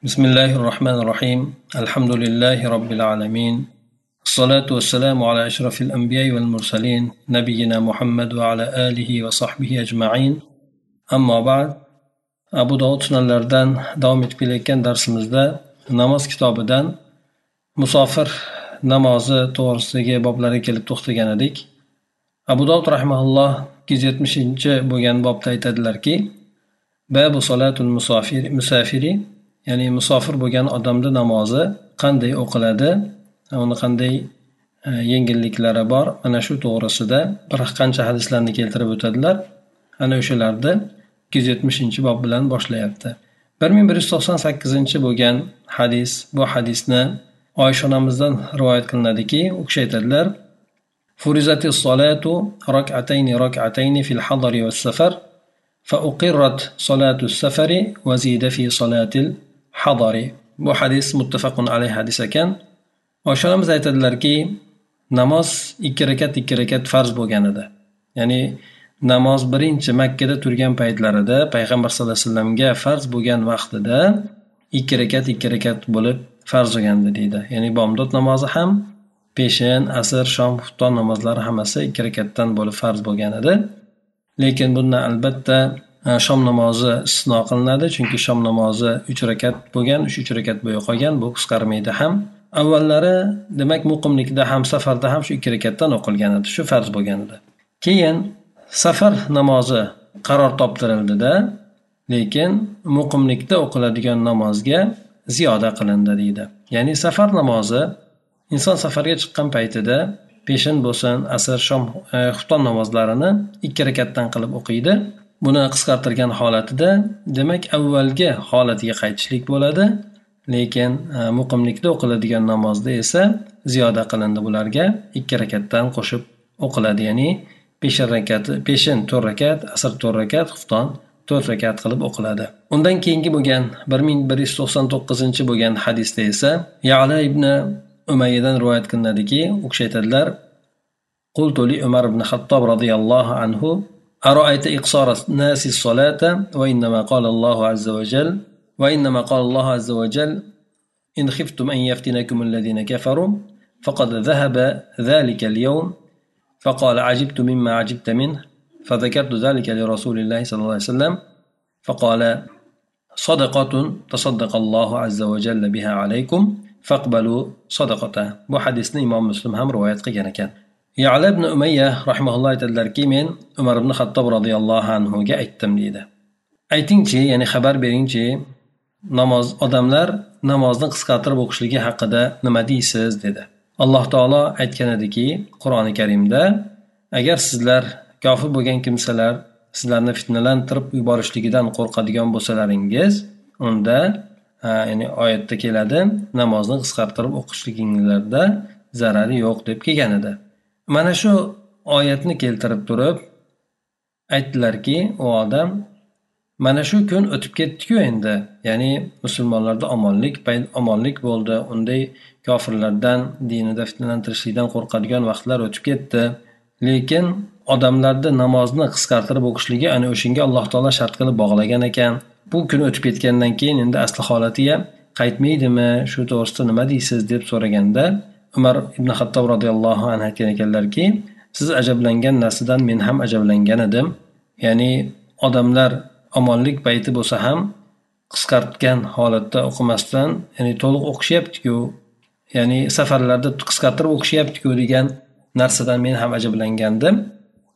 بسم الله الرحمن الرحيم الحمد لله رب العالمين الصلاة والسلام على أشرف الأنبياء والمرسلين نبينا محمد وعلى آله وصحبه أجمعين أما بعد أبو داود sunanlaridan davom etib kelayotgan darsimizda namoz kitobidan musofir namozi to'g'risidagi boblarga kelib to'xtagan edik abu dovud rahimaulloh ikki yuz yetmishinchi bo'lgan bobda aytadilarki babu solatul musafir musafiri ya'ni musofir bo'lgan odamni namozi qanday o'qiladi uni qanday e, yengilliklari bor mana shu to'g'risida bir qancha hadislarni keltirib o'tadilar ana o'shalarni ikki yuz yetmishinchi bob bilan boshlayapti bir ming bir yuz to'qson sakkizinchi bo'lgan hadis bu hadisni oysha onamizdan rivoyat qilinadiki u kishi aytadilar فرزت الصلاة ركعتين ركعتين في الحضر والسفر فأقرت صلاة السفر وزيد في صلاة hadoriy bu hadis muttafaqun alayh hadis ekan. Oshonamiz aytadilarki namoz ikki rakat ikki rakat farz bo'lgan edi. Ya'ni namoz birinchi makkada turgan paytlarida payg'ambar sallallohu alayhi vasallamga farz bo'lgan vaqtida ikki rakat ikki rakat bo'lib farz bo'lgandi deydi. Ya'ni bomdod namozi ham peshin asr shom xufton namozlari hammasi ikki rakatdan bo'lib farz bo'lgan edi. Lekin bundan albatta shom namozi istisno qilinadi chunki shom namozi uch rakat bo'lgan uch uch rakat bo'yi qolgan bu qisqarmaydi ham avvallari demak muqimlikda ham safarda ham shu ikki rakatdan o'qilgan edi shu farz bo'lgan edi keyin safar namozi qaror toptirildida lekin muqimlikda o'qiladigan namozga ziyoda qilindi deydi ya'ni safar namozi inson safarga chiqqan paytida peshin bo'lsin asr shom e, xufton namozlarini ikki rakatdan qilib o'qiydi buni qisqartirgan holatida demak avvalgi holatiga qaytishlik bo'ladi lekin e, muqimlikda o'qiladigan namozda esa ziyoda qilindi bularga. Ikki rakatdan qo'shib o'qiladi ya'ni peshin rakat peshin to'rt rakat asr to'rt rakat xufton to'rt rakat qilib o'qiladi. Undan keyingi bo'lgan bir ming bir yuz to'qson to'qqizinchi bo'lgan hadisda esa yala ibn umayyadan rivoyat qilinadiki u kishi aytadilar qultuli umar ibn hattob roziyallohu anhu أرأيت إقصار الناس الصلاة وإنما قال الله عز وجل وإنما قال الله عز وجل إن خفتم أن يفتنكم الذين كفروا فقد ذهب ذلك اليوم فقال عجبت مما عجبت منه فذكرت ذلك لرسول الله صلى الله عليه وسلم فقال صدقة تصدق الله عز وجل بها عليكم فاقبلوا صدقته. Hadisni imom muslim ham rivoyat qilgan ekan yala ibn umayya rahmaulloh aytadilarki men umar ibn hattob roziyallohu anhuga aytdim deydi. Aytingchi ya'ni xabar beringchi namoz odamlar namozni qisqartirib o'qishligi haqida nima deysiz dedi. Alloh taolo aytgan ediki qur'oni karimda agar sizlar kofir bo'lgan kimsalar sizlarni fitnalantirib yuborishligidan qo'rqadigan bo'lsalaringiz unda ya'ni oyatda keladi namozni qisqartirib o'qishliginglarda zarari yo'q deb kelgan edi. Mana shu oyatni keltirib turib aytdilarki u odam mana shu kun o'tib ketdiku endi. Ya'ni musulmonlarda omonlik omonlik bo'ldi. Unday kofirlardan dinida fitnalantirishlikdan qo'rqadigan vaqtlar o'tib ketdi. Lekin odamlarni namozni qisqartirib o'qishligi ana o'shanga alloh taolo shart qilib bog'lagan ekan. Bu kun o'tib ketgandan keyin endi asli holatiga qaytmaydimi? Shu to'g'risida nima deysiz? deb so'raganda umar ibn hattob roziyallohu anhu aytgan ekanlarki siz ajablangan narsadan men ham ajablangan edim. Ya'ni odamlar omonlik payti bo'lsa ham qisqartgan holatda o'qimasdan ya'ni to'liq o'qishyaptiku ya'ni safarlarda qisqartirib o'qishyaptiku degan narsadan men ham ajablangandim.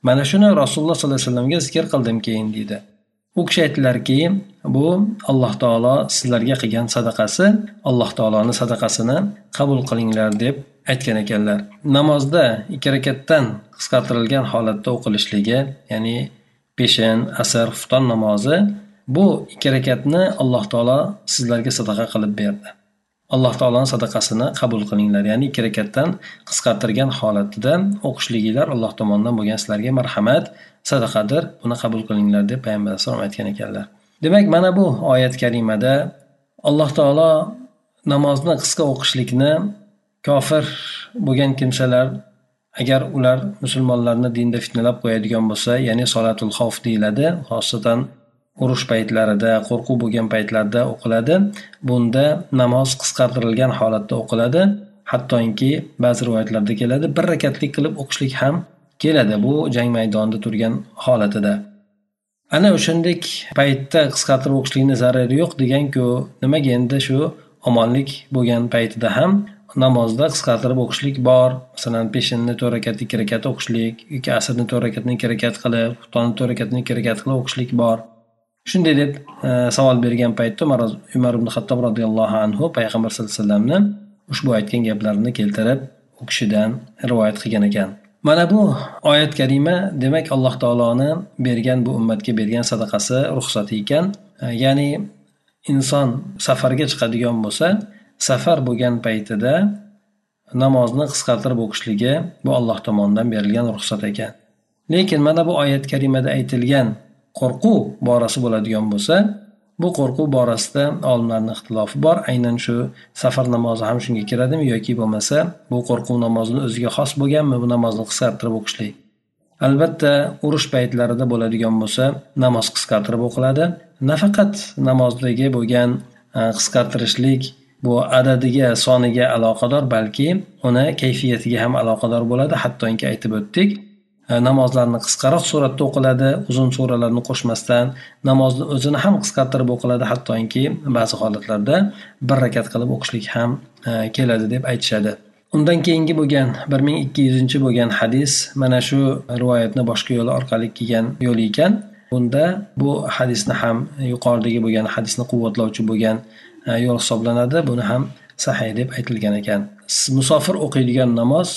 Mana shuni rasululloh sollallohu alayhi vasallamga zikr qildim keyin deydi. U kishi aytdilarki bu alloh taolo sizlarga qilgan sadaqasi alloh taoloni sadaqasini qabul qilinglar deb aytgan ekanlar. Namozda ikki rakatdan qisqartirilgan holatda o'qilishligi ya'ni peshin asr xufton namozi bu ikki rakatni alloh taolo sizlarga sadaqa qilib berdi. Alloh taoloni sadaqasini qabul qilinglar ya'ni ikki rakatdan qisqartirgan holatida o'qishliginglar alloh tomonidan bo'lgan sizlarga marhamat sadaqadir buni qabul qilinglar deb payg'ambar alayhissalom aytgan ekanlar. Demak mana bu oyat karimada alloh taolo namozni qisqa o'qishlikni kofir bo'lgan kimsalar agar ular musulmonlarni dinda fitnalab qo'yadigan bo'lsa ya'ni solatul xavf deyiladi xosatan urush paytlarida qo'rquv bo'lgan paytlarda o'qiladi. Bunda namoz qisqartirilgan holatda o'qiladi. Hattoki ba'zi rivoyatlarda keladi bir rakatlik qilib o'qishlik ham keladi bu jang maydonida turgan holatida. Ana o'shandek paytda qisqartirib o'qishlikni zarari yo'q deganku nimaga endi shu omonlik bo'lgan paytida ham namozda qisqartirib o'qishlik bor. Masalan peshinni to'rt rakat ikki rakat o'qishlik yoki asrni to'rt rakatni ikki rakat qilib xuftonni to'rt rakatni ikki rakat qilib o'qishlik bor. Shunday deb e, savol bergan paytda umar ibn hattob roziyallohu anhu payg'ambar sallallohu alayhi vasallamni ushbu aytgan gaplarini keltirib u kishidan rivoyat qilgan ekan. Mana bu oyat karima demak alloh taoloni bergan bu ummatga bergan sadaqasi ruxsati ekan. E, ya'ni inson safarga chiqadigan bo'lsa safar bo'lgan paytida namozni qisqartirib o'qishligi bu alloh tomonidan berilgan ruxsat ekan. Lekin mana bu oyat karimada aytilgan qo'rquv borasi bo'ladigan bo'lsa bu qo'rquv borasida olimlarni ixtilofi bor. Aynan shu safar namozi ham shunga kiradimi yoki bo'lmasa bu qo'rquv namozini o'ziga xos bo'lganmi? Bu namozni qisqartirib o'qishlik albatta urush paytlarida bo'ladigan bo'lsa namoz qisqartirib o'qiladi. Nafaqat namozdagi bo'lgan e, qisqartirishlik bu adadiga soniga aloqador balki uni kayfiyatiga ham aloqador bo'ladi. Hattoki aytib o'tdik E, namozlarni qisqaroq suratda o'qiladi uzun suralarni qo'shmasdan namozni o'zini ham qisqartirib o'qiladi hattoki ba'zi holatlarda bir rakat qilib o'qishlik ham e, keladi deb aytishadi. Undan keyingi bo'lgan bir ming ikki yuzinchi bo'lgan hadis mana shu rivoyatni boshqa yo'l orqali kelgan yo'l ekan. Bunda bu hadisni ham yuqoridagi bo'lgan hadisni quvvatlovchi bo'lgan e, yo'l hisoblanadi. Buni ham sahiy deb aytilgan ekan. Musofir o'qiydigan namoz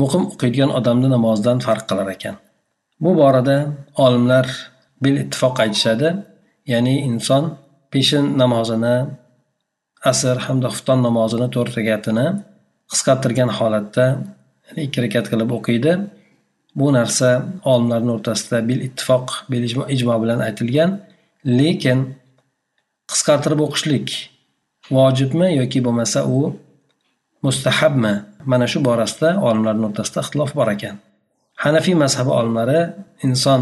muqim o'qiydigan odamni namozidan farq qilar ekan. Bu borada olimlar bil ittifoq aytishadi ya'ni inson peshin namozini asr hamda xufton namozini to'rt rakatini qisqartirgan holatda ikki rakat qilib o'qiydi. Bu narsa olimlarni o'rtasida bil ittifoq bil ijmo bilan aytilgan lekin qisqartirib o'qishlik vojibmi yoki bo'lmasa u mustahabmi? Mana shu borasida olimlarni o'rtasida ixtilof bor ekan. Hanafiy mazhabi olimlari inson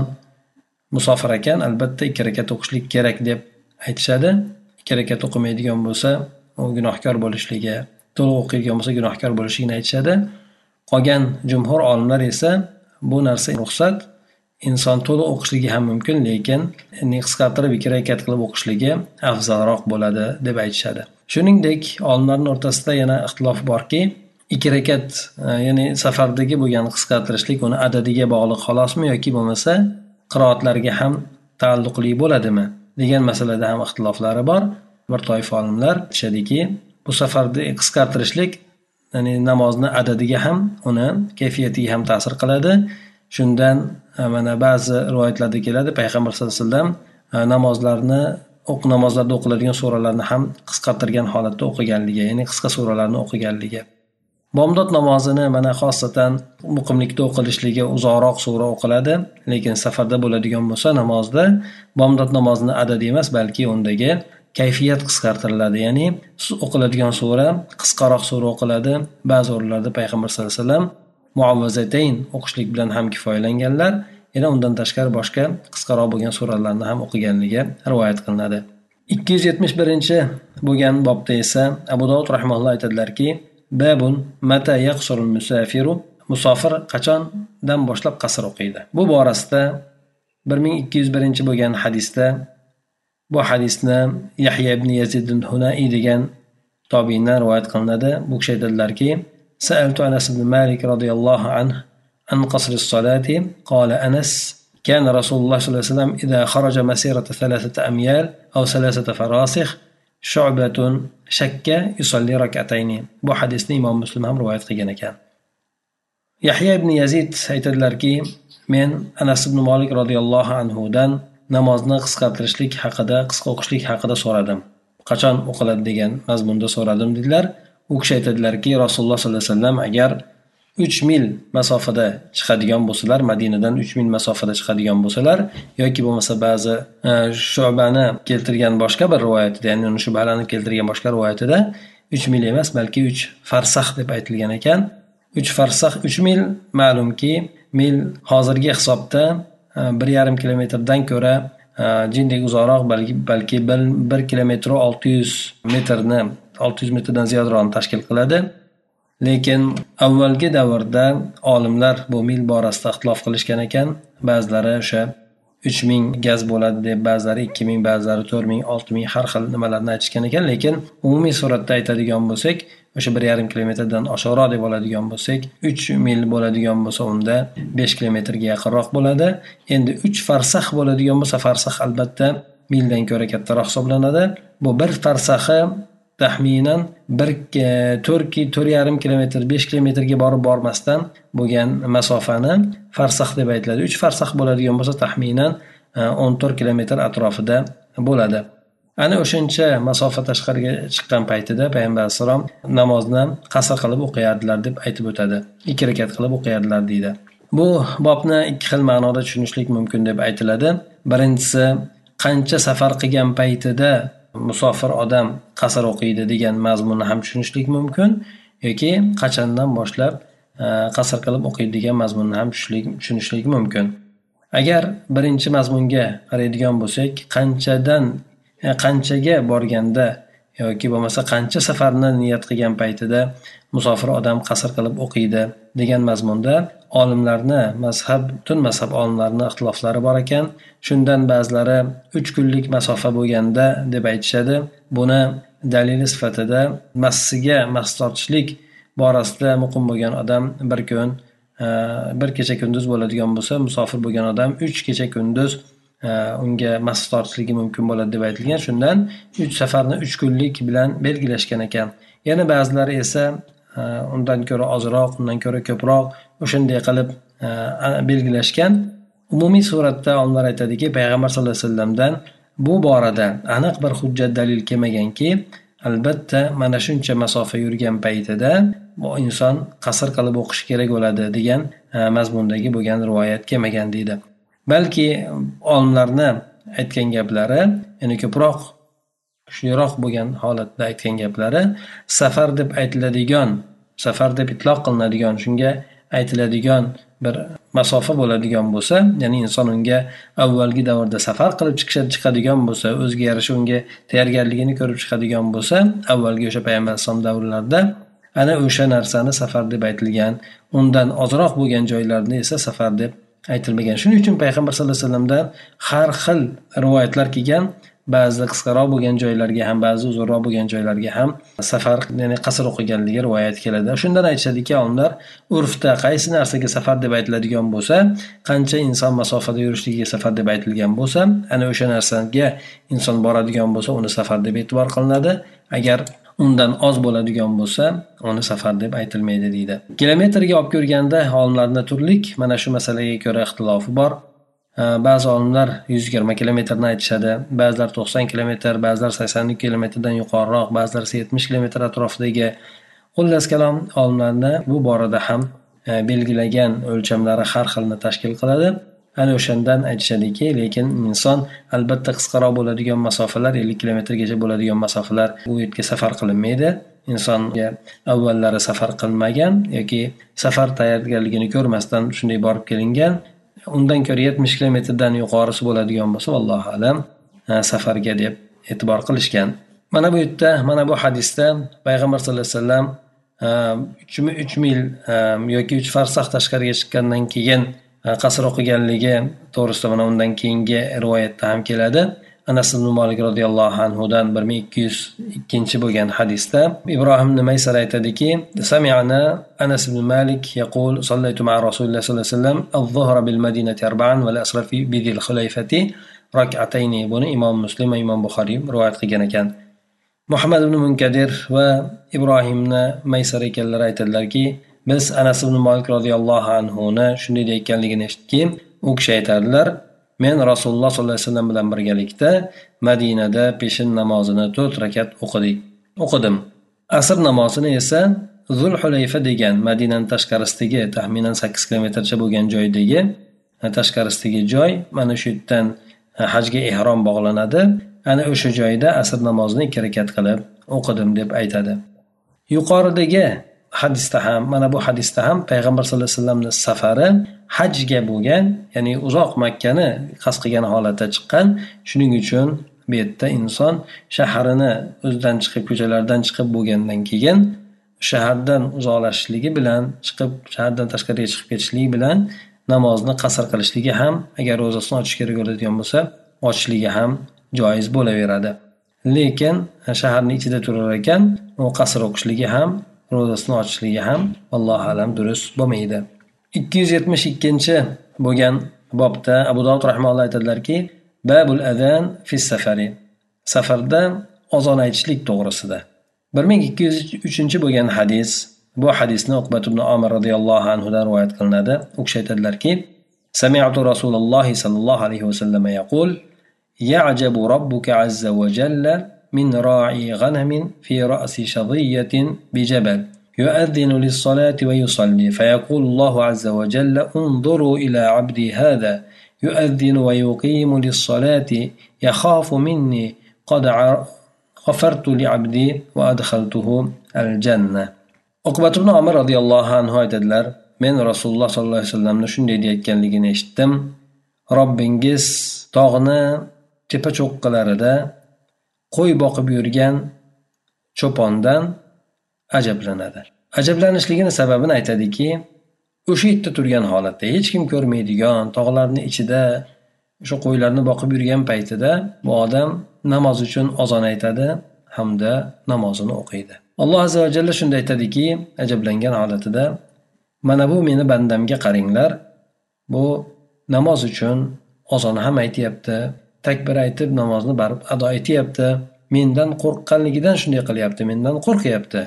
musofir ekan albatta ikki rakat o'qishlik kerak deb aytishadi. Ikki rakat o'qimaydigan bo'lsa u gunohkor bo'lishligi to'liq o'qiydigan bo'lsa gunohkor bo'lishligini aytishadi. Qolgan jumhur olimlar esa bu narsa ruxsat inson to'liq o'qishligi ham mumkin lekin qisqartirib ikki rakat qilib o'qishligi afzalroq bo'ladi deb aytishadi. Shuningdek olimlarni o'rtasida yana ixtilof borki ikki rakat e, ya'ni safardagi bo'lgan qisqartirishlik uni adadiga bog'liq xolosmi yoki bo'lmasa qiroatlarga ham taalluqli bo'ladimi degan masalada ham ixtiloflari bor. Bir toifa olimlar aytishadiki bu safarda e, qisqartirishlik ya'ni namozni adadiga ham uni kayfiyatiga ham ta'sir qiladi. Shundan e, mana ba'zi rivoyatlarda keladi. Payg'ambar sallallohu alayhi vasallam namozlarni o'q namozlarda o'qiladigan suralarni ham qisqartirgan holatda o'qiganligi ya'ni qisqa suralarni o'qiganligi. Bomdod namozini mana xosatan muqimlikda o'qilishligi uzoqroq sura o'qiladi lekin safarda bo'ladigan bo'lsa namozda bomdod namozini adadi emas balki undagi kayfiyat qisqartiriladi. Ya'ni o'qiladigan sura qisqaroq sura o'qiladi. Ba'zi o'rinlarda payg'ambar sallallohu alayhi vasallam muavvazatayn o'qishlik bilan ham kifoyalanganlar. Yana undan tashqari boshqa qisqaroq bo'lgan suralarni ham o'qiganligi rivoyat qilinadi. 271 bo'lgan bobda esa Abu Dovud rahimahulloh aytadilarki: "Babun mata yaqsurul musafiru" musofir qachondan boshlab qasr o'qiydi. Bu borasida 1201 bo'lgan hadisda bu hadisni Yahya ibn Yazid al-Hunai degan tobiindan rivoyat qilinadi. Bu kishi aytadilarki: saltu Anas ibn Malik radhiyallohu anhu عن قصر الصلاة قال أنس كان رسول الله صلى الله عليه وسلم إذا خرج مسيرة ثلاثة أميال أو ثلاثة فراسخ شعبة شك يصلي ركعتين bu hadisni imom muslim ham rivoyat qilgan ekan yahya ibn yazid aytadilarki men anas ibn molik roziyallohu anhudan namozni qisqartirishlik haqida qisqa o'qishlik haqida so'radim qachon o'qiladi degan mazmunda so'radim dedilar u kishi aytadilarki rasululloh sollallohu alayhi vasallam agar uch mil masofada chiqadigan bo'lsalar madinadan uch mil masofada chiqadigan bo'lsalar yoki bo'lmasa ba'zi e, shubani keltirgan boshqa bir rivoyatida ya'ni uni shubhalarni keltirgan boshqa rivoyatida uch mil emas balki uch farsax deb aytilgan ekan. Uch farsax uch mil ma'lumki mil hozirgi hisobda e, bir yarim kilometrdan ko'ra e, jindek uzoqroq balki balki bir kilometr olti yuz metrni olti yuz metrdan ziyodroqni tashkil qiladi. Lekin avvalgi davrda olimlar bu mil borasida ixtilof qilishgan ekan. Ba'zilari o'sha uch ming gaz bo'ladi deb ba'zilari ikki ming ba'zilari to'rt ming olti ming har xil nimalarni aytishgan ekan. Lekin umumiy suratda aytadigan bo'lsak o'sha bir yarim kilometrdan oshiqroq deb oladigan bo'lsak uch mil bo'ladigan bo'lsa unda besh kilometrga yaqinroq bo'ladi. Endi uch farsax bo'ladigan bo'lsa farsax albatta mildan ko'ra kattaroq hisoblanadi. Bu bir farsaxi taxminan bir to'rt to'rt yarim kilometr besh kilometrga borib bormasdan bo'lgan masofani farsax deb aytiladi. Uch farsax bo'ladigan bo'lsa taxminan e, o'n to'rt kilometr atrofida bo'ladi. Ana o'shancha masofa tashqariga chiqqan paytida payg'ambar alayhissalom namozni qasr qilib o'qiyardilar deb aytib o'tadi. Ikki rakat qilib o'qiyardilar deydi. Bu bobni ikki xil ma'noda tushunishlik mumkin deb aytiladi. Birinchisi qancha safar qilgan paytida musofir odam qasr o'qiydi degan mazmunni ham tushunishlik mumkin yoki qachondan boshlab e, qasr qilib o'qiydi degan mazmunni ham tushunishlik mumkin. Agar birinchi mazmunga qaraydigan bo'lsak qanchadan e, qanchaga borganda yoki bo'lmasa qancha safarni niyat qilgan paytida musofir odam qasr qilib o'qiydi degan mazmunda olimlarni mazhab butun mazhab olimlarini ixtiloflari bor ekan. Shundan ba'zilari uch kunlik masofa bo'lganda deb aytishadi. Buni dalili sifatida massiga mas tortishlik borasida muqim bo'lgan odam bir kun e, bir kecha kunduz bo'ladigan bo'lsa musofir bo'lgan odam uch kecha kunduz unga mas tortishligi mumkin bo'ladi deb aytilgan. Shundan uch safarni uch kunlik bilan belgilashgan ekan. Yana ba'zilari esa e, undan ko'ra ozroq undan ko'ra ko'proq o'shanday qilib e, belgilashgan. Umumiy suratda olimlar aytadiki payg'ambar sallallohu alayhi vasallamdan bu borada aniq bir hujjat dalil kelmaganki albatta mana shuncha masofa yurgan paytida bu inson qasr qilib o'qishi kerak bo'ladi degan e, mazmundagi bo'lgan rivoyat kelmagan deydi. Balki olimlarni aytgan gaplari ya'ni ko'proq kuchliroq bo'lgan holatda aytgan gaplari safar deb aytiladigan safar deb itloq qilinadigan shunga aytiladigan bir masofa bo'ladigan bo'lsa ya'ni inson unga avvalgi davrda safar qilib chiqadigan bo'lsa o'ziga yarasha unga tayyorgarligini ko'rib chiqadigan bo'lsa avvalgi o'sha payg'ambar alayhisalom davrlarida ana o'sha narsani safar deb aytilgan undan ozroq bo'lgan joylarni esa safar deb aytilmagan. Shuning uchun payg'ambar sallallohu alayhi vasallamdan har xil rivoyatlar kelgan. Ba'zida qisqaroq bo'lgan joylarga ham ba'zi uzunroq bo'lgan joylarga ham safar ya'ni qasr o'qiganligi rivoyat keladi. Shundan aytishadiki olimlar urfda qaysi narsaga safar deb aytiladigan bo'lsa qancha inson masofada yurishligiga safar deb aytilgan bo'lsa ana o'sha narsaga inson boradigan bo'lsa uni safar deb e'tibor qilinadi. Agar undan oz bo'ladigan bo'lsa uni safar deb aytilmaydi deydi. Kilometrga olib ko'rganda olimlarni turlik mana shu masalaga ko'ra ixtilofi bor. Ba'zi olimlar yuz yigirma kilometrni aytishadi ba'zilar to'qson kilometr ba'zilar sakson kilometrdan yuqoriroq ba'zilar esa yetmish kilometr atrofidagi. Xullas kalom olimlarni bu borada ham e, belgilagan o'lchamlari har xilni tashkil qiladi. Ana o'shandan aytishadiki lekin inson albatta qisqaroq bo'ladigan masofalar ellik kilometrgacha bo'ladigan masofalar u yerga safar qilinmaydi. Insonga avvallari safar qilmagan yoki safar tayyorgarligini ko'rmasdan shunday borib kelingan undan ko'ra yetmish kilometrdan yuqorisi bo'ladigan bo'lsa allohu alam safarga deb e'tibor qilishgan. Mana bu yerda mana bu hadisda payg'ambar sallallohu alayhi vasallam uch mil yoki uch farsax tashqariga chiqqandan keyin qasr o'qiganligi to'g'risida mana undan keyingi rivoyatda ham keladi anas ibn molik roziyallohu anhudan bir ming ikki yuz ikkinchi bo'lgan hadisda ibrohim ibn maysar aytadiki sami'ana anas ibn malik yaqul sallaytu ma'a rasulilloh sallallohu alayhi vasallam الظهر بالمدينة أربعا والأسر في بذي الخليفة ركعتين buni imom muslim va imom buxoriy rivoyat qilgan ekan muhammad ibn munkadir va ibrohimni maysar ekanlar aytadilarki biz anas ibn molik roziyallohu anhuni shunday deyayotganligini eshitdiki u kishi aytadilar men rasululloh sollallohu alayhi vasallam bilan birgalikda madinada peshin namozini to'rt rakat o'qidik o'qidim. Asr namozini esa zul hulayfa degan madinani tashqarisidagi taxminan sakkiz kilometrcha bo'lgan joydagi tashqarisidagi joy mana shu yerdan hajga ehrom bog'lanadi. Ana o'sha joyda asr namozini ikki rakat qilib o'qidim deb aytadi. Yuqoridagi hadisda ham mana bu hadisda ham payg'ambar sallallohu alayhi vasallamni safari hajga bo'lgan ya'ni uzoq makkani qasd qilgan holatda chiqqan. Shuning uchun bu yerda inson shaharini o'zidan chiqib ko'chalardan chiqib bo'lgandan keyin shahardan uzoqlashishligi bilan chiqib shahardan tashqariga chiqib ketishligi bilan namozni qasr qilishligi ham agar ro'zasini ochish kerak bo'ladigan bo'lsa ochishligi ham joiz bo'laveradi. Lekin shaharni ichida turar ekan u qasr o'qishligi ham ro'zasini ochishligi ham allohu alam durust bo'lmaydi ikki yuz yetmish ikkinchi bo'lgan bobda abu dovud rahmaulloh aytadilarki babul adan fi safari safarda ozon aytishlik to'g'risida bir ming ikki yuz uchinchi bo'lgan hadis bu hadisni uqbat ibn omir roziyallohu anhudan rivoyat qilinadi u kishi aytadilarki سمعت رسول الله صلى الله عليه وسلم يقول يعجب ربك عز وجل من راعي غنم في رأس شظية بجبل. يؤذن للصلاة ويصلي. فيقول الله عز وجل انظروا إلى عبدي هذا. يؤذن ويقيم للصلاة يخاف مني. قد غفرت لعبدي وأدخلته الجنة. أقبة بن عمر رضي الله عنه أيدلر من رسول الله صلى الله عليه وسلم نشن دي اتكن لغن اشتم ربنجس تغنى تبا qo'y boqib yurgan cho'pondan ajablanadi. Ajablanishligini sababini aytadiki o'sha yerda turgan holatda hech kim ko'rmaydigan tog'larni ichida o'sha qo'ylarni boqib yurgan paytida bu odam namoz uchun ozon aytadi hamda namozini o'qiydi. Alloh azza va jalla shunda aytadiki ajablangan holatida mana bu meni bandamga qaranglar bu namoz uchun ozon ham aytyapti takbir aytib namozni barib ado etyapti. Mendan qo'rqqanligidan shunday qilyapti mendan qo'rqyapti.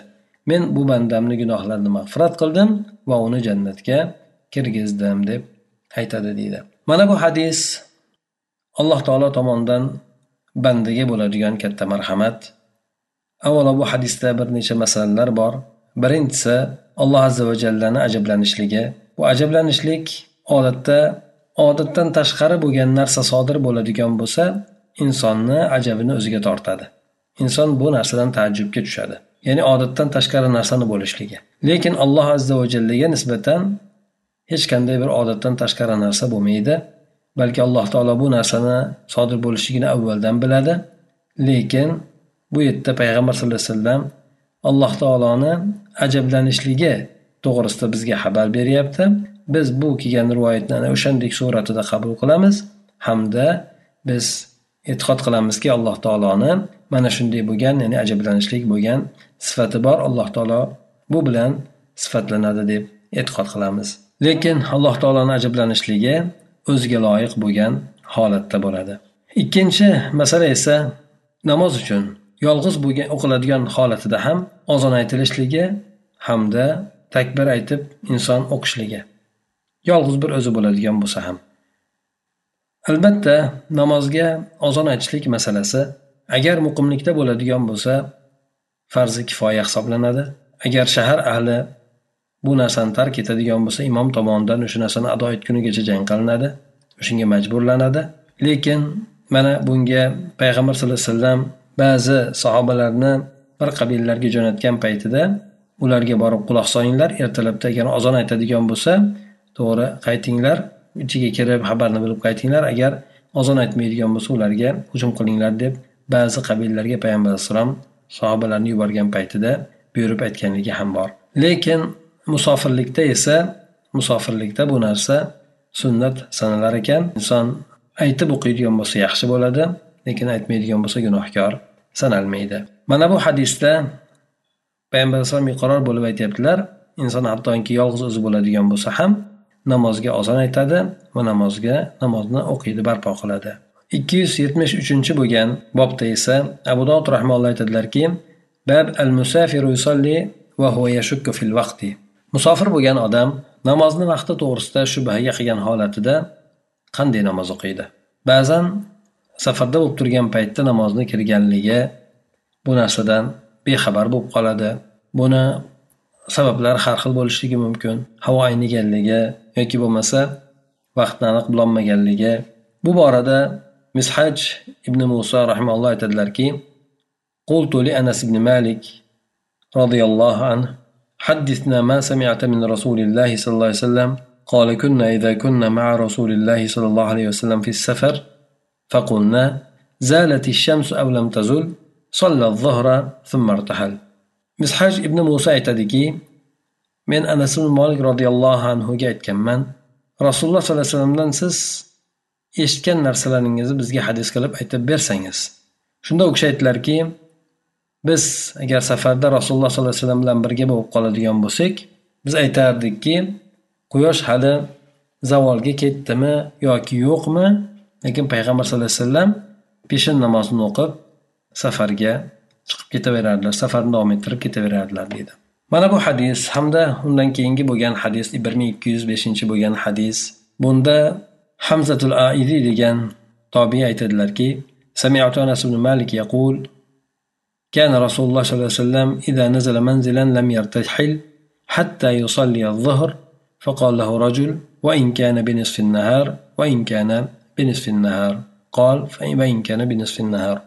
Men bu bandamni gunohlarini mag'firat qildim va uni jannatga kirgizdim deb aytadi deydi. Mana bu hadis alloh taolo tomonidan bandaga bo'ladigan katta marhamat. Avvalo bu hadisda bir necha masalalar bor. Birinchisi alloh azza va jallani ajablanishligi. Bu ajablanishlik odatda odatdan tashqari bo'lgan narsa sodir bo'ladigan bo'lsa insonni ajabini o'ziga tortadi. Inson bu narsadan taajjubga tushadi. Ya'ni odatdan tashqari narsani bo'lishligi. Lekin alloh azza va jallaga nisbatan hech qanday bir odatdan tashqari narsa bo'lmaydi. Balki alloh taolo bu narsani sodir bo'lishligini avvaldan biladi. Lekin bu yerda payg'ambar sallallohu alayhi vasallam alloh taoloni ajablanishligi to'g'risida bizga xabar beryapti. Biz bu kelgan rivoyatni ana o'shandek suratida qabul qilamiz hamda biz e'tiqod qilamizki alloh taoloni mana shunday bo'lgan ya'ni ajablanishlik bo'lgan sifati bor. Alloh taolo bu bilan sifatlanadi deb e'tiqod qilamiz. Lekin alloh taoloni ajablanishligi o'ziga loyiq bo'lgan holatda bo'ladi. Ikkinchi masala esa namoz uchun yolg'iz bo'lgan o'qiladigan holatida ham ozon aytilishligi hamda takbir aytib inson o'qishligi. Yolg'iz bir o'zi bo'ladigan bo'lsa ham. Albatta namozga ozon aytishlik masalasi agar muqimlikda bo'ladigan bo'lsa farzi kifoya hisoblanadi. Agar shahar ahli bu narsani tark etadigan bo'lsa imom tomonidan o'sha narsani ado etgunigacha jang qilinadi o'shanga majburlanadi. Lekin mana bunga payg'ambar sallallohu alayhi vasallam ba'zi sahobalarni bir qabilalarga jo'natgan paytida ularga borib quloq solinglar ertalabda agar ozon aytadigan bo'lsa to'g'ri qaytinglar. Ichiga kirib xabarni bilib qaytinglar. Agar ozon aytmaydigan bo'lsa ularga hujum qilinglar deb ba'zi qabilalarga payg'ambar alayhissalom sahobalarni yuborgan paytida buyurib aytganligi ham bor. Lekin musofirlikda esa musofirlikda bu narsa sunnat sanalar ekan. Inson aytib o'qiydigan bo'lsa yaxshi bo'ladi lekin aytmaydigan bo'lsa gunohkor sanalmaydi. Mana bu hadisda payg'ambar alayhisalom iqror bo'lib aytyaptilar. Inson hattoki yolg'iz o'zi bo'ladigan bo'lsa ham namozga ozon aytadi va namozga namozni o'qiydi barpo qiladi. Ikki yuz yetmish uchinchi bo'lgan bobda esa abu dovud rahmonalloh aytadilarki bab al musafiru yusolli va huwa yashukku fil vaqti. Musofir bo'lgan odam namozni vaqti to'g'risida shubhaga qilgan holatida qanday namoz o'qiydi? Ba'zan safarda bo'lib turgan paytda namozni kirganligi bu narsadan bexabar bo'lib qoladi. Buni sabablari har xil bo'lishligi mumkin. Havo ayniganligi yoki bo'lmasa vaqtni aniq bilolmaganligi bu borada mishaj ibn muso rahimalloh aytadilarki قلت لأنس بن مالك رضي الله عنه حدثنا ما سمعت من رسول الله صلى الله عليه وسلم قال كنا إذا كنا مع رسول الله صلى الله عليه وسلم في السفر فقلنا زالت الشمس أو لم تزل صلى الظهر ثم ارتحل مزحاج ابن موسى aytadiki men anas ibn molik roziyallohu anhuga aytganman rasululloh sollallohu alayhi vasallamdan siz eshitgan narsalaringizni bizga hadis qilib aytib bersangiz shunda u kishi aytdilarki biz agar safarda rasululloh sollallohu alayhi vasallam bilan birga bo'lib qoladigan bo'lsak biz aytardikki quyosh hali zavolga ketdimi yoki yo'qmi? Lekin payg'ambar sallallohu alayhi vasallam peshin namozini o'qib safarga chiqib ketaverardilar safarni davom ettirib ketaverardilar deydi. mana bu hadis hamda undan keyingi bo'lgan hadis bir ming ikki yuz beshinchi bo'lgan hadis bunda hamzatul aidiy degan tobiy aytadilarki سمعت أنس بن مالك يقول كان رسول الله صلى الله عليه وسلم إذا نزل منزلا لم يرتحل حتى يصلي الظهر فقال له رجل وإن كان بنصف النهار وإن كان بنصف النهار قال وإن كان بنصف النهار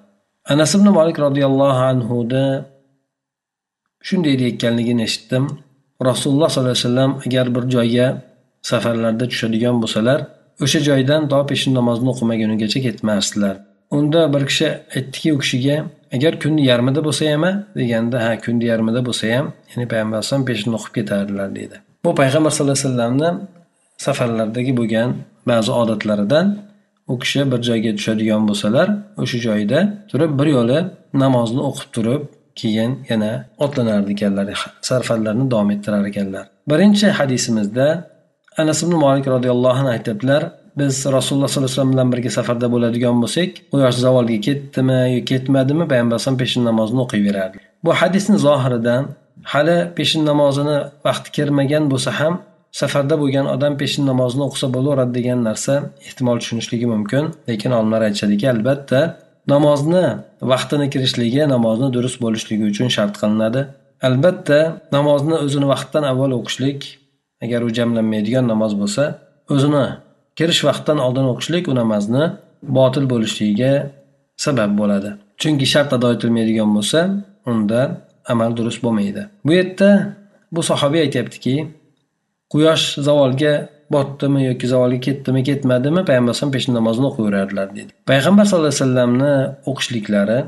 anas ibn molik roziyallohu anhuda shunday deyayotganligini eshitdim. Rasululloh sollallohu alayhi vasallam agar bir joyga safarlarda tushadigan bo'lsalar o'sha joydan to peshin namozini o'qimagunigacha ketmasdilar. Unda bir kishi aytdiki u kishiga agar kunni yarmida bo'lsa ham deganda ha kunni yarmida bo'lsa ham ya'ni payg'ambar alayhisalom peshinni o'qib ketardilar deydi. Bu payg'ambar sallallohu alayhi vasallamni safarlardagi bo'lgan ba'zi odatlaridan u kishi bir joyga tushadigan bo'lsalar o'sha joyda turib bir yo'li namozni o'qib turib keyin yana otlanar ekanlar safarlarni davom ettirar ekanlar. Birinchi hadisimizda anas ibn molik roziyallohu anhu aytyaptilar biz rasululloh sollallohu alayhi vasallam bilan birga safarda bo'ladigan bo'lsak quyosh zavolga ketdimi yo ketmadimi payg'ambar alayhisalom peshin namozini o'qiyverardi. Bu hadisni zohiridan hali peshin namozini vaqti kirmagan bo'lsa ham safarda bo'lgan odam peshin namozini o'qisa bo'laveradi degan narsa ehtimol tushunishligi mumkin lekin olimlar aytishadiki albatta namozni vaqtini kirishligi namozni durust bo'lishligi uchun shart qilinadi. Albatta namozni o'zini vaqtdan avval o'qishlik agar u jamlanmaydigan namoz bo'lsa o'zini kirish vaqtdan oldin o'qishlik u namozni botil bo'lishligiga sabab bo'ladi. Chunki shart ado etilmaydigan bo'lsa unda amal durust bo'lmaydi. Bu yerda bu sahobiy aytyaptiki quyosh zavolga botdimi yoki zavolga ketdimi ketmadimi payg'ambar alayhisalom peshin namozini o'qiyverardilar dedi. Payg'ambar sallallohu alayhi vasallamni o'qishliklari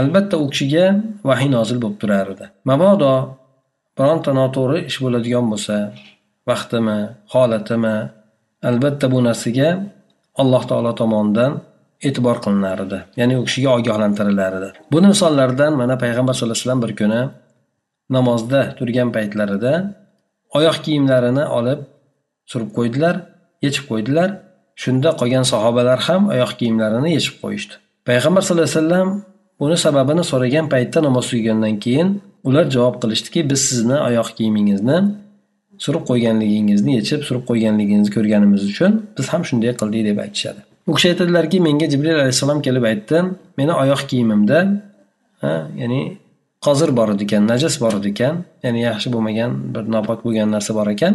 albatta u kishiga vahiy nozil bo'lib turar edi mabodo bironta noto'g'ri ish bo'ladigan bo'lsa vaqtimi holatimi albatta bu narsaga alloh taolo tomonidan e'tibor qilinar edi ya'ni u kishiga ogohlantirilar edi buni misollaridan mana payg'ambar sallallohu alayhi vasallam bir kuni namozda turgan paytlarida oyoq kiyimlarini olib surib qo'ydilar yechib qo'ydilar. Shunda qolgan sahobalar ham oyoq kiyimlarini yechib qo'yishdi. Payg'ambar sallallohu alayhi vasallam buni sababini so'ragan paytda namoz tugagandan keyin ular javob qilishdiki biz sizni oyoq kiyimingizni surib qo'yganligingizni yechib surib qo'yganligingizni ko'rganimiz uchun biz ham shunday qildik deb aytishadi. U kishi aytadilarki menga jibril alayhissalom kelib aytdi meni oyoq kiyimimda ya'ni qozir bor edi ekan najas bor edi ekan ya'ni yaxshi bo'lmagan bir nopok bo'lgan narsa bor ekan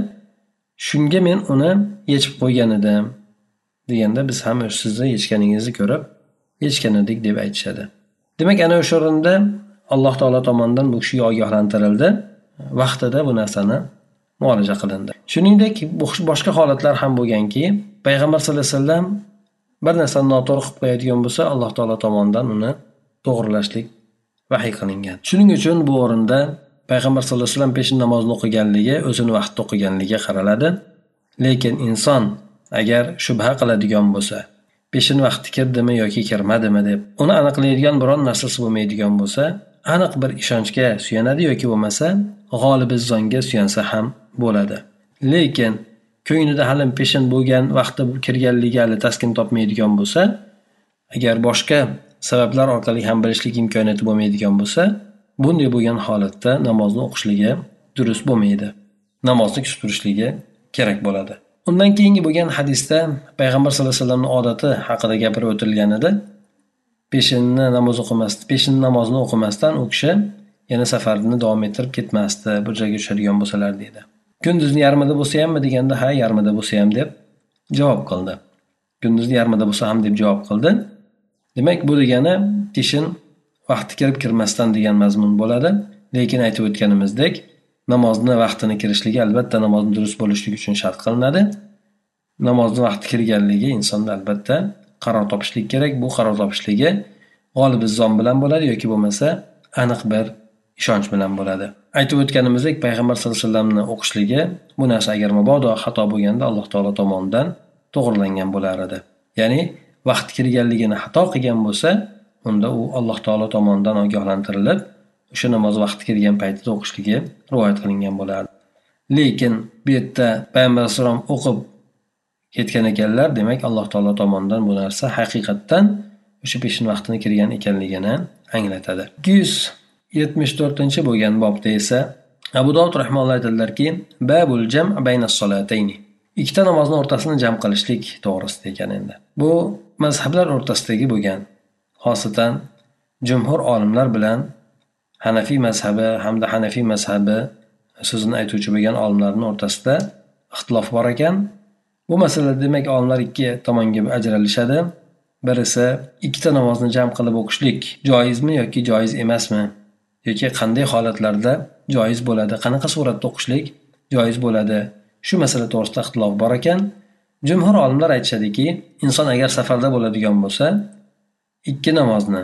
shunga men uni yechib qo'ygan edim deganda biz ham sizni yechganingizni ko'rib yechgan edik deb aytishadi. Demak ana o'sha o'rinda alloh taolo tomonidan bu kishiga ogohlantirildi. Vaqtida bu narsani muolaja qilindi. Shuningdek boshqa holatlar ham bo'lganki payg'ambar sallallohu alayhi vasallam bir narsani noto'g'ri qilib qo'yadigan bo'lsa alloh taolo tomonidan uni to'g'irlashlik vahiy qilingan. Shuning uchun bu o'rinda payg'ambar sallallohu alayhi vasallam peshin namozini o'qiganligi o'zini vaqtida o'qiganligiga qaraladi. Lekin inson agar shubha qiladigan bo'lsa peshin vaqti kirdimi yoki kirmadimi deb uni aniqlaydigan biron narsasi bo'lmaydigan bo'lsa aniq bir ishonchga suyanadi yoki bo'lmasa g'olibizzonga suyansa ham bo'ladi. Lekin ko'nglida hali peshin bo'lgan vaqti kirganligi hali taskin topmaydigan bo'lsa agar boshqa sabablar orqali ham bilishlik imkoniyati bo'lmaydigan bo'lsa bunday bo'lgan holatda namozni o'qishligi durust bo'lmaydi. Namozni kutib turishligi kerak bo'ladi. Undan keyingi bo'lgan hadisda payg'ambar sallallohu alayhi vasallamni odati haqida gapirib o'tilgan edi peshinni namoz o'qimasdi peshin namozini o'qimasdan u kishi yana safarni davom ettirib ketmasdi bir joyga tushadigan bo'lsalar deydi. Kunduzni yarmida bo'lsa hammi deganda ha yarmida bo'lsa ham deb javob qildi. Kunduzni yarmida bo'lsa ham deb javob qildi. Demak bu degani peshin vaqti kirib kirmasdan degan mazmun bo'ladi. Lekin aytib o'tganimizdek namozni vaqtini kirishligi albatta namozni durust bo'lishligi uchun shart qilinadi. Namozni vaqti kirganligi insonda albatta qaror topishlik kerak. Bu qaror topishligi g'olib izzon bilan bo'ladi yoki bo'lmasa aniq bir ishonch bilan bo'ladi. Aytib o'tganimizdek payg'ambar sallallohu alayhi vasallamni o'qishligi bu narsa agar mabodo xato bo'lganda alloh taolo tomonidan to'g'irlangan bo'lar edi. Ya'ni vaqt kirganligini xato qilgan bo'lsa unda u alloh taolo tomonidan ogohlantirilib o'sha namoz vaqti kelgan paytida o'qishligi rivoyat qilingan bo'lardi lekin bu yerda payg'ambar alayhissalom o'qib ketgan ekanlar demak alloh taolo tomonidan bu narsa haqiqatdan o'sha peshin vaqtini kirgan ekanligini anglatadi. Ikki yuz yetmish to'rtinchi bo'lgan bobda esa abu dovud rahmonlar aytadilarki babul jam bayna solatayni ikkita namozni o'rtasini jam qilishlik to'g'risida ekan endi. Bu mazhablar o'rtasidagi bo'lgan xosatan jumhur olimlar bilan hanafiy mazhabi hamda hanafiy mazhabi so'zini aytuvchi bo'lgan olimlarni o'rtasida ixtilof bor ekan. Bu masalada demak olimlar ikki tomonga ajralishadi. Birisi ikkita namozni jam qilib o'qishlik joizmi yoki joiz emasmi? Yoki qanday holatlarda joiz bo'ladi? Qanaqa suratda o'qishlik joiz bo'ladi? Shu masala to'g'risida ixtilof bor ekan. Jumhur olimlar aytishadiki inson agar safarda bo'ladigan bo'lsa ikki namozni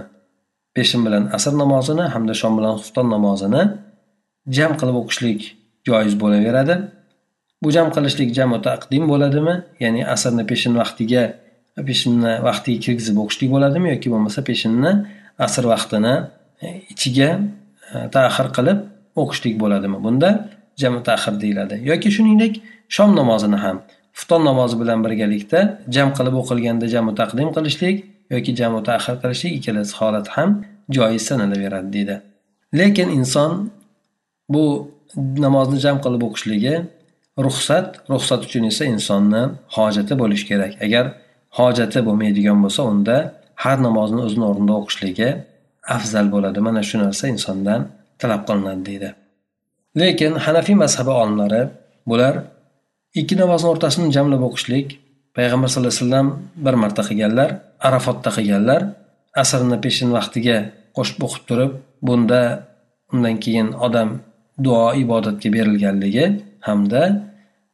peshin bilan asr namozini hamda shom bilan xufton namozini jam qilib o'qishlik joiz bo'laveradi. Bu jam qilishlik jamu taqdim bo'ladimi? Ya'ni asrni peshin vaqtiga peshinni vaqtiga kirgizib o'qishlik bo'ladimi yoki bo'lmasa peshinni asr vaqtini e, ichiga e, taxir qilib o'qishlik bo'ladimi? Bunda jamu tahir deyiladi. Yoki shuningdek shom namozini ham xufton namozi bilan birgalikda jam qilib o'qilganda jamu taqdim qilishlik yoki jamu ta'xir qilishlik ikkalasi holat ham joiz sanalaveradi deydi. Lekin inson bu namozni jam qilib o'qishligi ruxsat ruxsat uchun esa insonni hojati bo'lishi kerak. Agar hojati bo'lmaydigan bo'lsa unda har namozni o'zini o'rnida o'qishligi afzal bo'ladi. Mana shu narsa insondan talab qilinadi deydi. Lekin hanafiy mazhabi olimlari bular ikki namozni o'rtasini jamlab o'qishlik payg'ambar sallallohu alayhi vasallam bir marta qilganlar. Arafotda qilganlar asrni peshin vaqtiga qo'shib o'qib turib bunda undan keyin odam duo ibodatga berilganligi hamda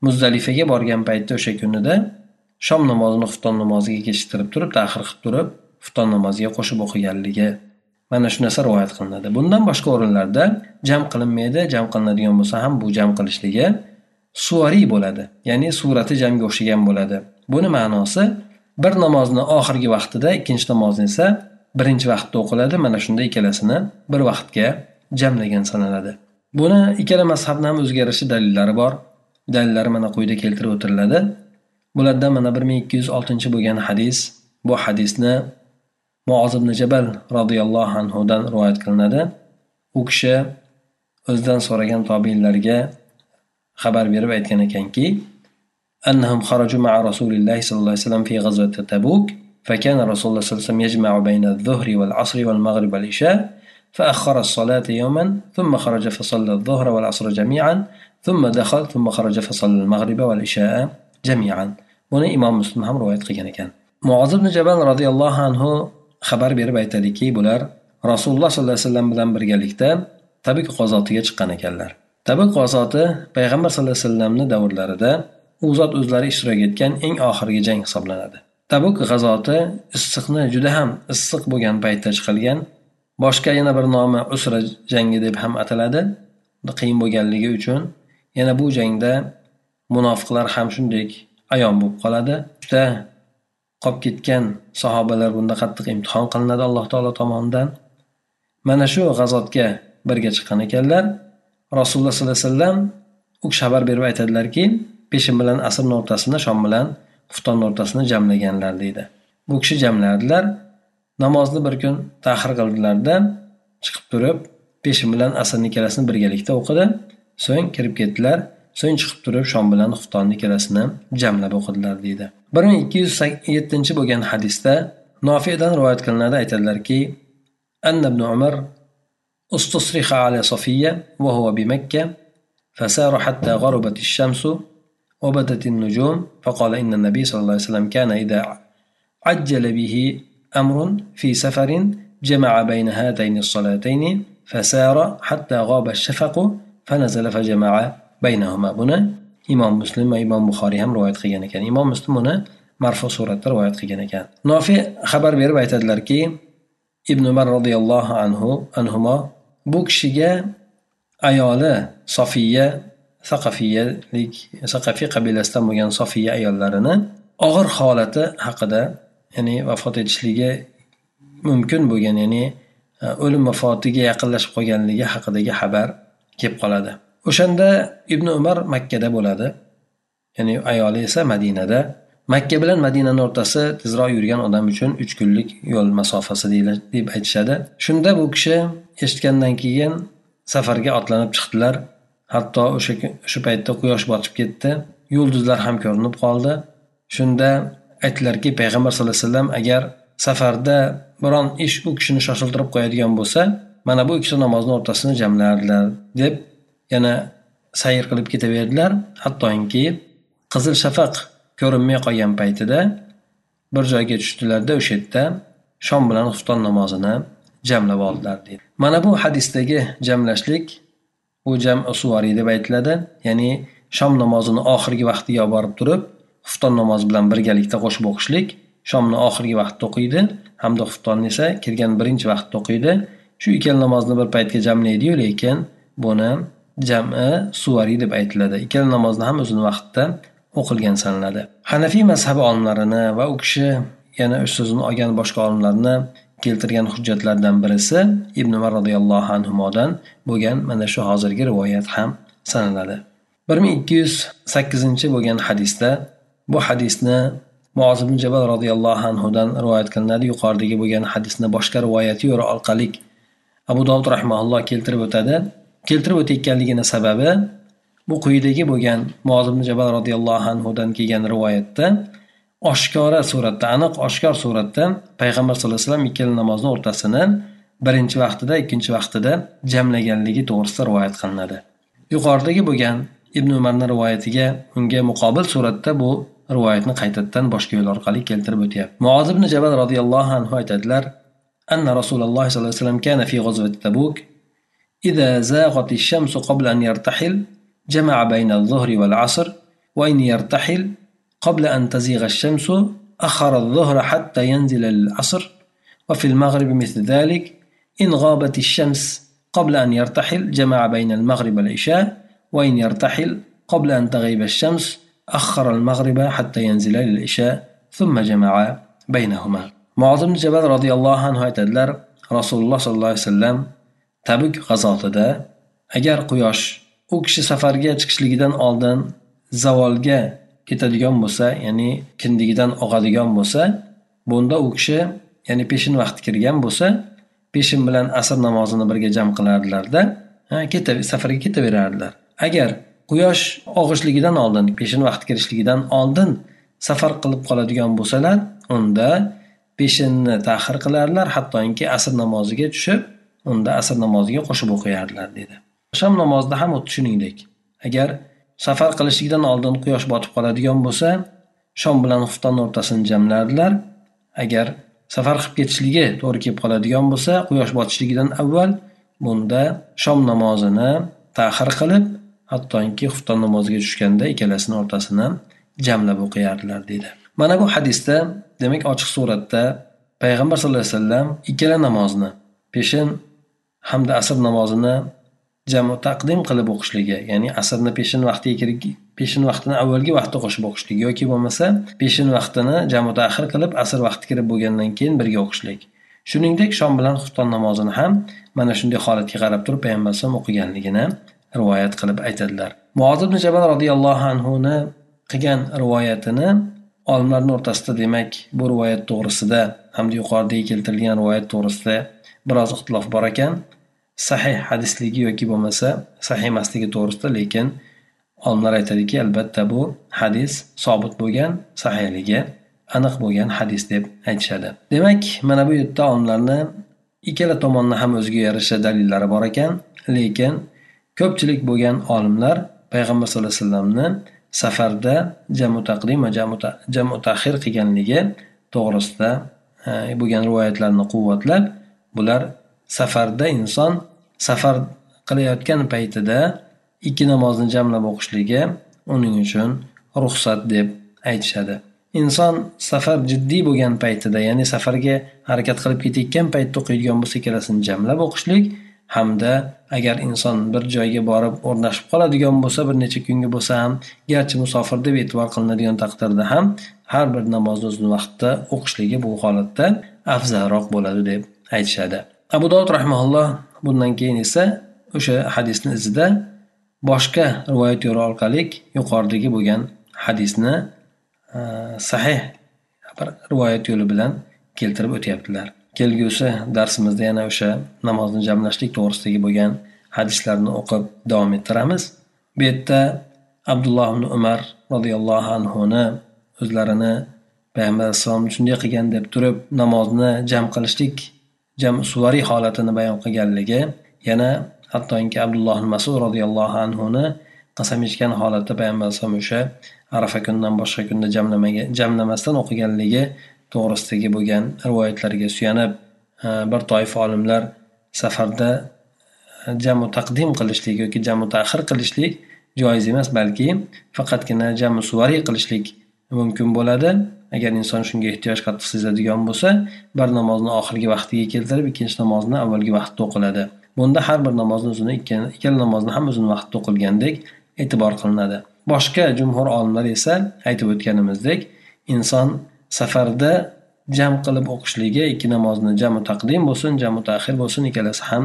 muzdalifaga borgan paytda o'sha kunida shom namozini xufton namoziga kechiktirib turib tahir qilib turib xufton namoziga qo'shib o'qiganligi mana shu narsa rivoyat qilinadi. Bundan boshqa o'rinlarda jam qilinmaydi jam qilinadigan bo'lsa ham bu jam qilishligi suvariy bo'ladi ya'ni surati jamga o'xshagan bo'ladi. Buni ma'nosi bir namozni oxirgi vaqtida ikkinchi namozni esa birinchi vaqtda o'qiladi mana shunda ikkalasini bir vaqtga jamlagan sanaladi. Buni ikkala mazhabni ham o'ziga yarasha dalillari bor. Dalillari mana quyida keltirib o'tiriladi. Bulardan mana bir ming ikki yuz oltinchi bo'lgan hadis bu hadisni muoz ibn jabal roziyallohu anhudan rivoyat qilinadi. U kishi o'zidan so'ragan tobiinlarga xabar berib aytgan ekanki أنهم خرجوا مع رسول الله صلى الله عليه وسلم في غزوة تبوك فكان رسول الله صلى الله عليه وسلم يجمع بين الظهر والعصر والمغرب والعشاء فأخر الصلاة يوما ثم خرج فصلى الظهر والعصر جميعا ثم دخل ثم خرج فصلى المغرب والعشاء جميعا buni imom muslim ham rivoyat qilgan ekan muoz ibn jabal roziyallohu anhu xabar berib aytadiki bular rasululloh sollallohu alayhi vasallam bilan birgalikda tabuk g'azotiga chiqqan ekanlar tabuk g'azoti payg'ambar sallallohu alayhi vasallamni davrlarida u zot o'zlari ishtirok etgan eng oxirgi jang hisoblanadi. Tabuk g'azoti issiqni juda ham issiq bo'lgan paytda chiqilgan boshqa yana bir nomi usra jangi deb ham ataladi. Qiyin bo'lganligi uchun yana bu jangda munofiqlar ham shunday ayon bo'lib qoladi. Juda qolib ketgan sahobalar bunda qattiq imtihon qilinadi alloh taolo tomonidan. Mana shu g'azotga birga chiqqan ekanlar rasululloh sollallohu alayhi vasallam u kishi xabar berib aytadilarki peshin bilan asrni o'rtasini shom bilan xuftonni o'rtasini jamlaganlar deydi bu kishi jamlardilar namozni bir kun tahir qildilarda chiqib turib peshin bilan asrni ikkalasini birgalikda o'qidi so'ng kirib ketdilar so'ng chiqib turib shom bilan xuftonni ikkalasini jamlab o'qidilar deydi bir ming ikki yuz yettinchi bo'lgan hadisda nofiyadan rivoyat qilinadi aytadilarki أن ابن عمر استصرخ على صفية وهو بمكة فسار حتى غربت الشمس وبدت النجوم فقال إن النبي صلى الله عليه وسلم كان إذا عجل به أمر في سفر جمع بين هاتين الصلاتين فسار حتى غاب الشفق buni imom muslim va imom buxoriy ham rivoyat qilgan ekan imom muslim uni marfu suratda rivoyat qilgan ekan nofi xabar berib aytadilarki ibn umar roziyallohu anhu anhumo bu kishiga ayoli sofiya saqafiyalik saqafiy qabilasidan bo'lgan sofiya ayollarini og'ir holati haqida ya'ni vafot etishligi mumkin bo'lgan ya'ni e, o'lim vafotiga yaqinlashib qolganligi haqidagi xabar kelib qoladi. O'shanda ibn umar makkada bo'ladi. Ya'ni ayoli esa madinada. Makka bilan madinani o'rtasi tezroq yurgan odam uchun uch kunlik yo'l masofasi deb aytishadi. Shunda bu kishi eshitgandan keyin safarga otlanib chiqdilar. Hatto o'sha o'sha paytda quyosh botib ketdi. Yulduzlar ham ko'rinib qoldi. Shunda aytdilarki payg'ambar sallallohu alayhi vasallam agar safarda biron ish u kishini shoshiltirib qo'yadigan bo'lsa mana bu ikkita namozni o'rtasini jamlardilar deb yana sayr qilib ketaverdilar. Hattoki qizil shafaq ko'rinmay qolgan paytida bir joyga tushdilarda o'sha yerda shom bilan xufton namozini jamlab oldilar deydi. Mana bu hadisdagi jamlashlik bu jam deb aytiladi. Ya'ni shom namozini oxirgi vaqtiga olib borib turib xufton namozi bilan birgalikda qo'shib o'qishlik shomni oxirgi vaqtda o'qiydi hamda xuftonni esa kirgan birinchi vaqtda o'qiydi. Shu ikkala namozni bir paytga jamlaydiyu lekin buni jami suvariy deb aytiladi. Ikkala namozni ham o'zini vaqtida o'qilgan sanaladi. Hanafiy mazhabi olimlarini va u kishi yana o'z so'zini olgan boshqa olimlarni keltirgan hujjatlardan birisi ibn umar roziyallohu anhudan bo'lgan mana shu hozirgi rivoyat ham sanaladi. bir ming ikki yuz sakkizinchi bo'lgan hadisda bu hadisni muoz ibn jabal roziyallohu anhudan rivoyat qilinadi. Yuqoridagi bo'lgan hadisni boshqa rivoyati yo'li orqali abu dovud rahmaulloh keltirib o'tadi. Keltirib o'tayotganligini sababi bu quyidagi bo'lgan muoz ibn jabal roziyallohu anhudan kelgan rivoyatda oshkora suratda aniq oshkor suratda payg'ambar sallallohu alayhi vasallam ikkala namozni o'rtasini birinchi vaqtida ikkinchi vaqtida jamlaganligi to'g'risida rivoyat qilinadi yuqoridagi bo'lgan ibn umarni rivoyatiga unga muqobil suratda bu rivoyatni qaytadan boshqa yo'l orqali keltirib o'tyapti muoz ibn jabal roziyallohu anhu aytadilar أن رسول الله صلى الله عليه وسلم كان في غزوة تبوك إذا زاغت الشمس قبل أن يرتحل جمع بين الظهر والعصر وإن يرتحل قبل أن تزيغ الشمس أخر الظهر حتى ينزل العصر وفي المغرب مثل ذلك إن غابت الشمس قبل أن يرتحل جمع بين المغرب والعشاء وإن يرتحل قبل أن تغيب الشمس أخر المغرب حتى ينزل للعشاء ثم جمع بينهما معاذ بن جبل رضي الله عنه aytadilar rasululloh sollallohu alayhi vasallam tabuk g'azotida agar quyosh u kishi safarga chiqishligidan oldin zavolga ketadigan bo'lsa ya'ni kindigidan og'adigan bo'lsa bunda u kishi ya'ni peshin vaqti kirgan bo'lsa peshin bilan asr namozini birga jam qilardilarda safarga ketaverardilar. Agar quyosh og'ishligidan oldin peshin vaqti kirishligidan oldin safar qilib qoladigan bo'lsalar unda peshinni tahir qilardilar hattoki asr namoziga tushib unda asr namoziga qo'shib o'qiyardilar dedi shom namozida ham xuddi shuningdek. Agar safar qilishlikdan oldin quyosh botib qoladigan bo'lsa shom bilan xufton o'rtasini jamlardilar. Agar safar qilib ketishligi to'g'ri kelib qoladigan bo'lsa quyosh botishligidan avval bunda shom namozini tahir qilib hattoki xufton namoziga tushganda ikkalasini o'rtasini jamlab o'qiyardilar deydi mana bu hadisda demak ochiq suratda payg'ambar sallallohu alayhi vasallam ikkala namozni peshin hamda asr namozini jamu taqdim qilib o'qishligi ya'ni asrni peshin vaqtiga kirib peshin vaqtini avvalgi vaqtda qo'shib o'qishlik yoki bo'lmasa peshin vaqtini jamu tahir qilib asr vaqti kirib bo'lgandan keyin birga o'qishlik. Shuningdek shom bilan xufton namozini ham mana shunday holatga qarab turib payg'ambar alayhisalom o'qiganligini rivoyat qilib aytadilar. Muoz ibn jabal roziyallohu anhuni qilgan rivoyatini olimlarni o'rtasida demak bu rivoyat to'g'risida hamda yuqoridagi keltirilgan rivoyat to'g'risida biroz ixtilof bor ekan. Sahih hadisligi yoki bo'lmasa sahih emasligi to'g'risida lekin olimlar aytadiki albatta bu hadis sobit bo'lgan sahiyligi aniq bo'lgan hadis deb aytishadi. Demak mana bu yerda olimlarni ikkala tomonni ham o'ziga yarasha dalillari bor ekan lekin ko'pchilik bo'lgan olimlar payg'ambar sallallohu alayhi vasallamni safarda jamu taqdim va jamu tahir qilganligi to'g'risida e, bo'lgan rivoyatlarni quvvatlab bular safarda inson safar qilayotgan paytida ikki namozni jamlab o'qishligi uning uchun ruxsat deb aytishadi. Inson safar jiddiy bo'lgan paytida ya'ni safarga harakat qilib ketayotgan paytda o'qiydigan bo'lsa ikkalasini jamlab o'qishlik hamda agar inson bir joyga borib o'rnashib qoladigan bo'lsa bir necha kunga bo'lsa ham garchi musofir deb e'tibor qilinadigan taqdirda ham har bir namozni o'zini vaqtida o'qishligi bu holatda afzalroq bo'ladi deb aytishadi. Abu dovud rahmaulloh bundan keyin esa o'sha hadisni izida boshqa rivoyat yo'li orqali yuqoridagi bo'lgan hadisni e, sahih bir rivoyat yo'li bilan keltirib o'tyaptilar. Kelgusi darsimizda yana o'sha namozni jamlashlik to'g'risidagi bo'lgan hadislarni o'qib davom ettiramiz. Bu yerda abdulloh ibn umar roziyallohu anhuni o'zlarini payg'ambar alayhissalom shunday qilgan deb turib namozni jam qilishlik jam suvariy holatini bayon qilganligi yana hattoki abdulloh masud roziyallohu anhuni qasam ichgan holatda payg'ambar alayhisalom o'sha arafa kunidan boshqa kunda jamlamaga jamlamasdan o'qiganligi to'g'risidagi bo'lgan rivoyatlarga suyanib e, bir toifa olimlar safarda e, jamu taqdim qilishlik yoki jamu tahir qilishlik joiz emas balki faqatgina jamu suvariy qilishlik mumkin bo'ladi. Agar inson shunga ehtiyoj qattiq sezadigan bo'lsa bir namozni oxirgi vaqtiga keltirib ikkinchi namozni avvalgi vaqtda o'qiladi. Bunda har bir namozni o'zini ikkala namozni ham o'zini vaqtida o'qilgandek e'tibor qilinadi. Boshqa jumhur olimlar esa aytib o'tganimizdek inson safarda jam qilib o'qishligi ikki namozni jamu taqdim bo'lsin jamu tahir bo'lsin ikkalasi ham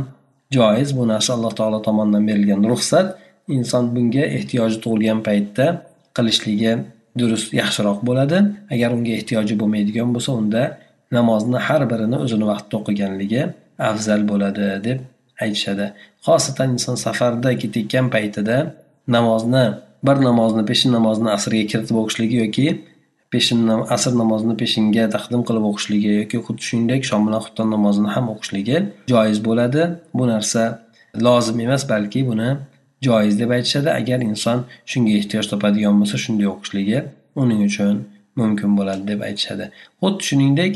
joiz. Bu narsa alloh taolo tomonidan berilgan ruxsat. Inson bunga ehtiyoji tug'ilgan paytda qilishligi durust yaxshiroq bo'ladi. Agar unga ehtiyoji bo'lmaydigan bo'lsa unda namozni har birini o'zini vaqtida o'qiganligi afzal bo'ladi deb aytishadi. Xosatan inson safarda ketayotgan paytida namozni bir namozni peshin namozini asrga kiritib o'qishligi yoki peshin asr namozini peshinga taqdim qilib o'qishligi yoki xuddi shuningdek shom bilan xufton namozini ham o'qishligi joiz bo'ladi. Bu narsa lozim emas balki buni joiz deb aytishadi agar inson shunga ehtiyoj topadigan bo'lsa shunday o'qishligi uning uchun mumkin bo'ladi deb aytishadi xuddi shuningdek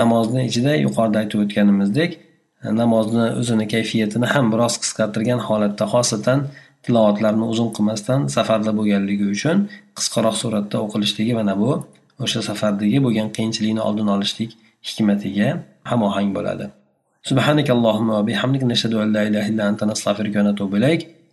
namozni ichida yuqorida aytib o'tganimizdek namozni o'zini kayfiyatini ham biroz qisqartirgan holatda xosatan tilovatlarni uzun qilmasdan safarda bo'lganligi uchun qisqaroq suratda o'qilishligi mana bu o'sha safardagi bo'lgan qiyinchilikni oldini olishlik hikmatiga hamohang bo'ladi سبحانك اللهم وبحمدك نشهد أن لا إله إلا أنت نستغفرك ونتوب إليك